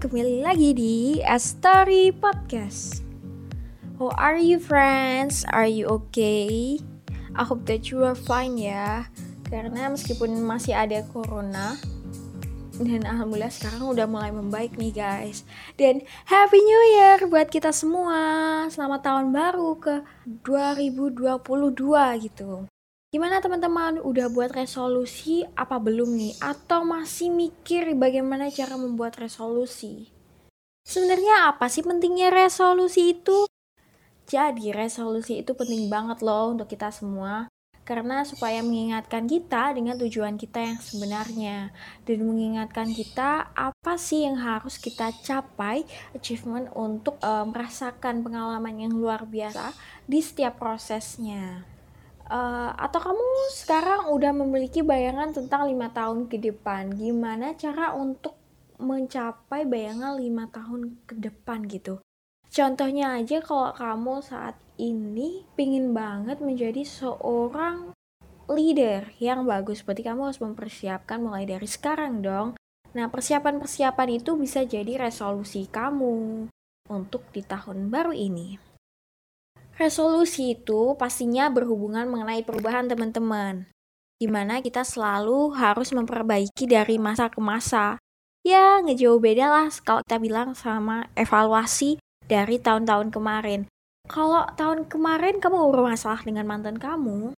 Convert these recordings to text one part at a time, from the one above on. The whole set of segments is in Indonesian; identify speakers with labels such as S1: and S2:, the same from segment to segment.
S1: kembali lagi di A Story Podcast. How are you friends? Are you okay? I hope that you are fine ya. Karena meskipun masih ada corona, dan alhamdulillah sekarang udah mulai membaik nih guys. Dan Happy New Year buat kita semua. Selamat tahun baru ke 2022 gitu. Gimana teman-teman? Udah buat resolusi apa belum nih? Atau masih mikir bagaimana cara membuat resolusi? Sebenarnya apa sih pentingnya resolusi itu? Jadi resolusi itu penting banget loh untuk kita semua. Karena supaya mengingatkan kita dengan tujuan kita yang sebenarnya. Dan mengingatkan kita apa sih yang harus kita capai, achievement untuk uh, merasakan pengalaman yang luar biasa di setiap prosesnya. Uh, atau kamu sekarang udah memiliki bayangan tentang lima tahun ke depan, gimana cara untuk mencapai bayangan lima tahun ke depan gitu. Contohnya aja kalau kamu saat ini pingin banget menjadi seorang leader yang bagus, berarti kamu harus mempersiapkan mulai dari sekarang dong. Nah, persiapan-persiapan itu bisa jadi resolusi kamu untuk di tahun baru ini. Resolusi itu pastinya berhubungan mengenai perubahan teman-teman. Di mana kita selalu harus memperbaiki dari masa ke masa. Ya, ngejauh beda lah kalau kita bilang sama evaluasi dari tahun-tahun kemarin. Kalau tahun kemarin kamu bermasalah dengan mantan kamu,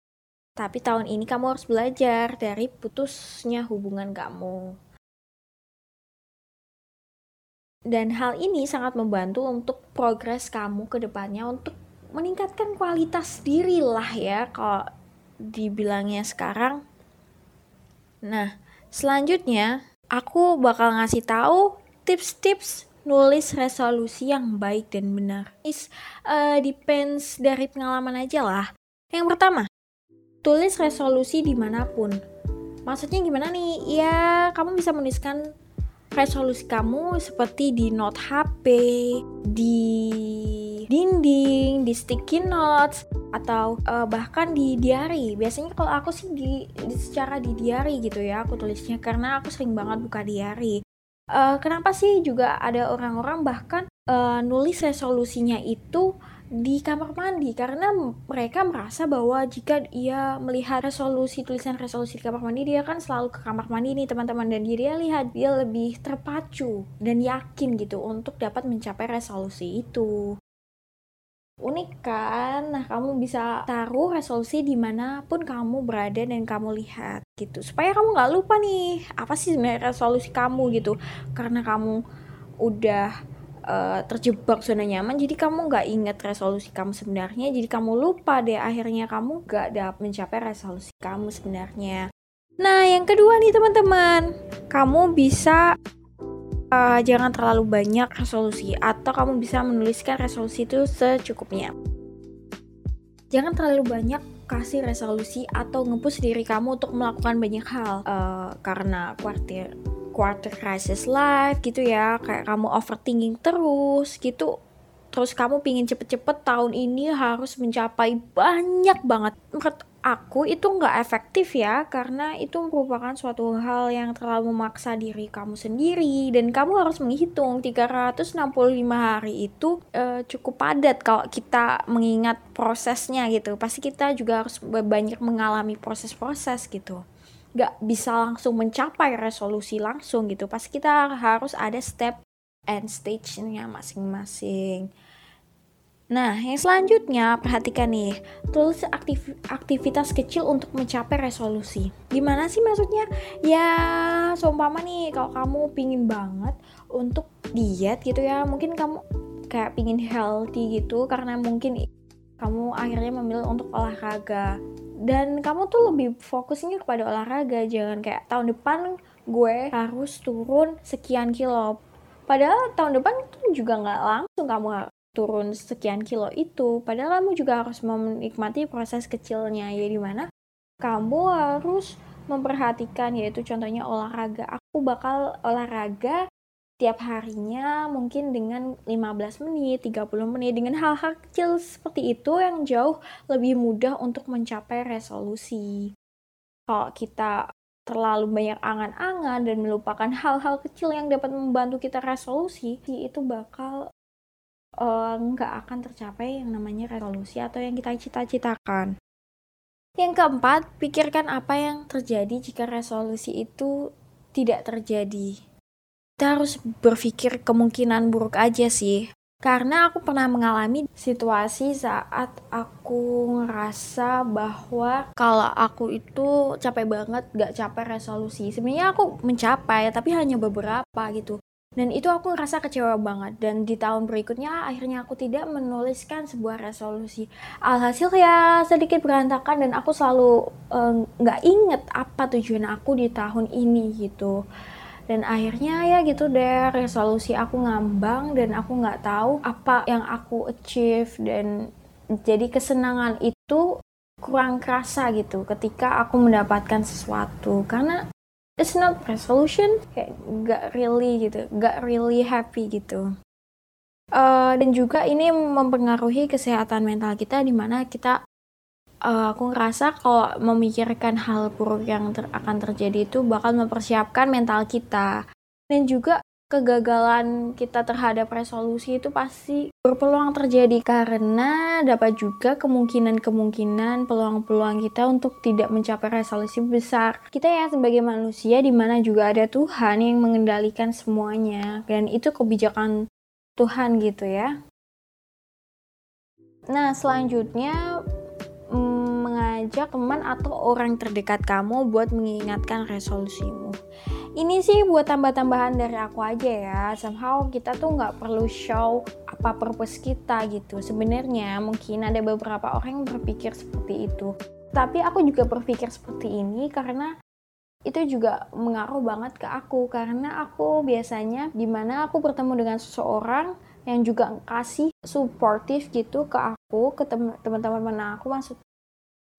S1: tapi tahun ini kamu harus belajar dari putusnya hubungan kamu. Dan hal ini sangat membantu untuk progres kamu ke depannya untuk meningkatkan kualitas diri lah ya kalau dibilangnya sekarang. Nah, selanjutnya aku bakal ngasih tahu tips-tips nulis resolusi yang baik dan benar. Is uh, depends dari pengalaman aja lah. Yang pertama, tulis resolusi di mana pun. Maksudnya gimana nih? Ya, kamu bisa menuliskan resolusi kamu seperti di note HP, di dinding, di sticky notes, atau uh, bahkan di diary. Biasanya kalau aku sih di, di secara di diary gitu ya, aku tulisnya karena aku sering banget buka diary. Uh, kenapa sih juga ada orang-orang bahkan uh, nulis resolusinya itu di kamar mandi karena mereka merasa bahwa jika ia melihat resolusi tulisan resolusi di kamar mandi dia kan selalu ke kamar mandi nih teman-teman dan dia lihat dia lebih terpacu dan yakin gitu untuk dapat mencapai resolusi itu unik kan? Nah kamu bisa taruh resolusi di mana pun kamu berada dan kamu lihat gitu. Supaya kamu nggak lupa nih apa sih sebenarnya resolusi kamu gitu. Karena kamu udah uh, terjebak zona nyaman jadi kamu nggak inget resolusi kamu sebenarnya. Jadi kamu lupa deh akhirnya kamu nggak dapat mencapai resolusi kamu sebenarnya. Nah yang kedua nih teman-teman. Kamu bisa uh, jangan terlalu banyak resolusi atau kamu bisa menuliskan resolusi itu secukupnya. Jangan terlalu banyak kasih resolusi atau ngepush diri kamu untuk melakukan banyak hal. Uh, karena khawatir quarter crisis life gitu ya kayak kamu overthinking terus gitu terus kamu pingin cepet-cepet tahun ini harus mencapai banyak banget aku itu nggak efektif ya karena itu merupakan suatu hal yang terlalu memaksa diri kamu sendiri. Dan kamu harus menghitung 365 hari itu uh, cukup padat kalau kita mengingat prosesnya gitu. Pasti kita juga harus banyak mengalami proses-proses gitu. Nggak bisa langsung mencapai resolusi langsung gitu. Pasti kita harus ada step and stage-nya masing-masing Nah, yang selanjutnya perhatikan nih, tulis aktif aktivitas kecil untuk mencapai resolusi. Gimana sih maksudnya? Ya, seumpama nih kalau kamu pingin banget untuk diet gitu ya, mungkin kamu kayak pingin healthy gitu karena mungkin kamu akhirnya memilih untuk olahraga dan kamu tuh lebih fokusnya kepada olahraga jangan kayak tahun depan gue harus turun sekian kilo padahal tahun depan itu juga nggak langsung kamu turun sekian kilo itu padahal kamu juga harus menikmati proses kecilnya ya di mana kamu harus memperhatikan yaitu contohnya olahraga aku bakal olahraga tiap harinya mungkin dengan 15 menit, 30 menit dengan hal-hal kecil seperti itu yang jauh lebih mudah untuk mencapai resolusi. Kalau kita terlalu banyak angan-angan dan melupakan hal-hal kecil yang dapat membantu kita resolusi, itu bakal nggak uh, akan tercapai yang namanya resolusi atau yang kita cita-citakan. Yang keempat, pikirkan apa yang terjadi jika resolusi itu tidak terjadi. Kita harus berpikir kemungkinan buruk aja sih. Karena aku pernah mengalami situasi saat aku ngerasa bahwa kalau aku itu capek banget gak capek resolusi. Sebenarnya aku mencapai tapi hanya beberapa gitu. Dan itu aku ngerasa kecewa banget. Dan di tahun berikutnya akhirnya aku tidak menuliskan sebuah resolusi. Alhasil ya sedikit berantakan dan aku selalu uh, nggak inget apa tujuan aku di tahun ini gitu dan akhirnya ya gitu deh resolusi aku ngambang dan aku nggak tahu apa yang aku achieve dan jadi kesenangan itu kurang kerasa gitu ketika aku mendapatkan sesuatu karena it's not resolution kayak nggak really gitu nggak really happy gitu. Uh, dan juga ini mempengaruhi kesehatan mental kita di mana kita uh, aku ngerasa kalau memikirkan hal buruk yang ter akan terjadi itu bakal mempersiapkan mental kita. Dan juga kegagalan kita terhadap resolusi itu pasti berpeluang terjadi karena dapat juga kemungkinan-kemungkinan peluang-peluang kita untuk tidak mencapai resolusi besar. Kita ya sebagai manusia di mana juga ada Tuhan yang mengendalikan semuanya dan itu kebijakan Tuhan gitu ya. Nah, selanjutnya mengajak teman atau orang terdekat kamu buat mengingatkan resolusimu. Ini sih buat tambah-tambahan dari aku aja ya. Somehow kita tuh nggak perlu show apa purpose kita gitu. Sebenarnya mungkin ada beberapa orang yang berpikir seperti itu. Tapi aku juga berpikir seperti ini karena itu juga mengaruh banget ke aku karena aku biasanya di mana aku bertemu dengan seseorang yang juga kasih supportive gitu ke aku ke teman-teman aku maksud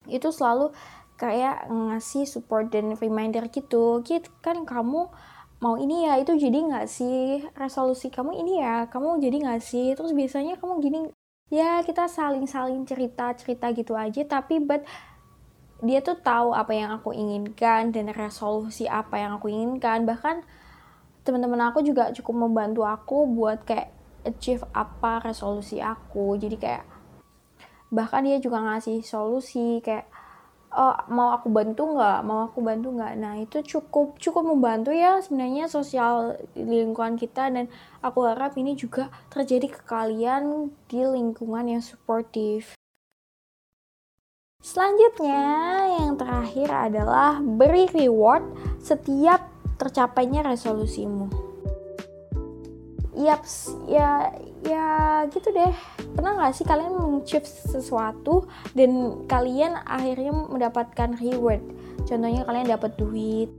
S1: itu selalu kayak ngasih support dan reminder gitu. Gitu kan kamu mau ini ya itu jadi nggak sih resolusi kamu ini ya? Kamu jadi nggak sih? Terus biasanya kamu gini ya kita saling-saling cerita-cerita gitu aja. Tapi but dia tuh tahu apa yang aku inginkan dan resolusi apa yang aku inginkan. Bahkan teman-teman aku juga cukup membantu aku buat kayak achieve apa resolusi aku. Jadi kayak bahkan dia juga ngasih solusi kayak oh, mau aku bantu nggak? Mau aku bantu nggak? Nah itu cukup cukup membantu ya sebenarnya sosial lingkungan kita dan aku harap ini juga terjadi ke kalian di lingkungan yang suportif. Selanjutnya, yang terakhir adalah beri reward setiap tercapainya resolusimu. Yaps, ya ya gitu deh. Pernah nggak sih kalian mengachieve sesuatu dan kalian akhirnya mendapatkan reward? Contohnya kalian dapat duit.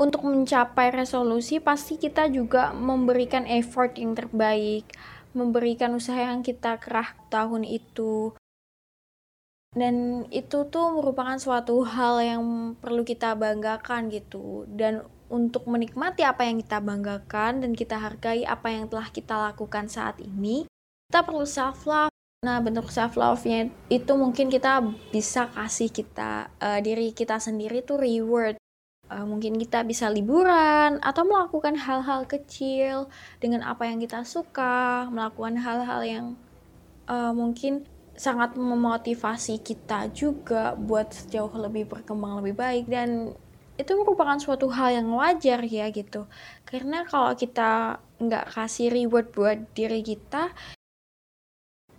S1: Untuk mencapai resolusi pasti kita juga memberikan effort yang terbaik memberikan usaha yang kita kerah tahun itu. Dan itu tuh merupakan suatu hal yang perlu kita banggakan gitu. Dan untuk menikmati apa yang kita banggakan dan kita hargai apa yang telah kita lakukan saat ini, kita perlu self love. Nah, bentuk self love-nya itu mungkin kita bisa kasih kita uh, diri kita sendiri tuh reward. Uh, mungkin kita bisa liburan atau melakukan hal-hal kecil dengan apa yang kita suka, melakukan hal-hal yang uh, mungkin sangat memotivasi kita juga buat sejauh lebih berkembang lebih baik dan itu merupakan suatu hal yang wajar ya gitu. Karena kalau kita nggak kasih reward buat diri kita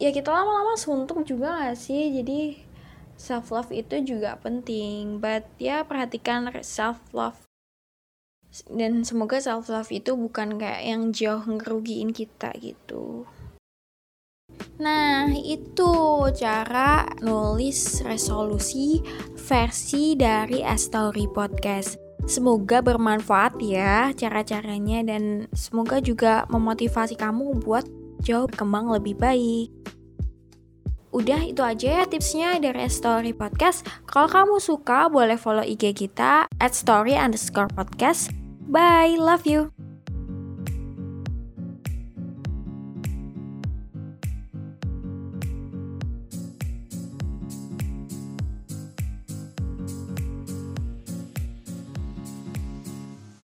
S1: ya kita lama-lama suntuk juga gak sih? Jadi self love itu juga penting. But ya perhatikan self love dan semoga self love itu bukan kayak yang jauh ngerugiin kita gitu Nah, itu cara nulis resolusi versi dari Astory Podcast. Semoga bermanfaat ya cara-caranya dan semoga juga memotivasi kamu buat jauh berkembang lebih baik. Udah itu aja ya tipsnya dari Story Podcast. Kalau kamu suka boleh follow IG kita at story underscore podcast. Bye, love you.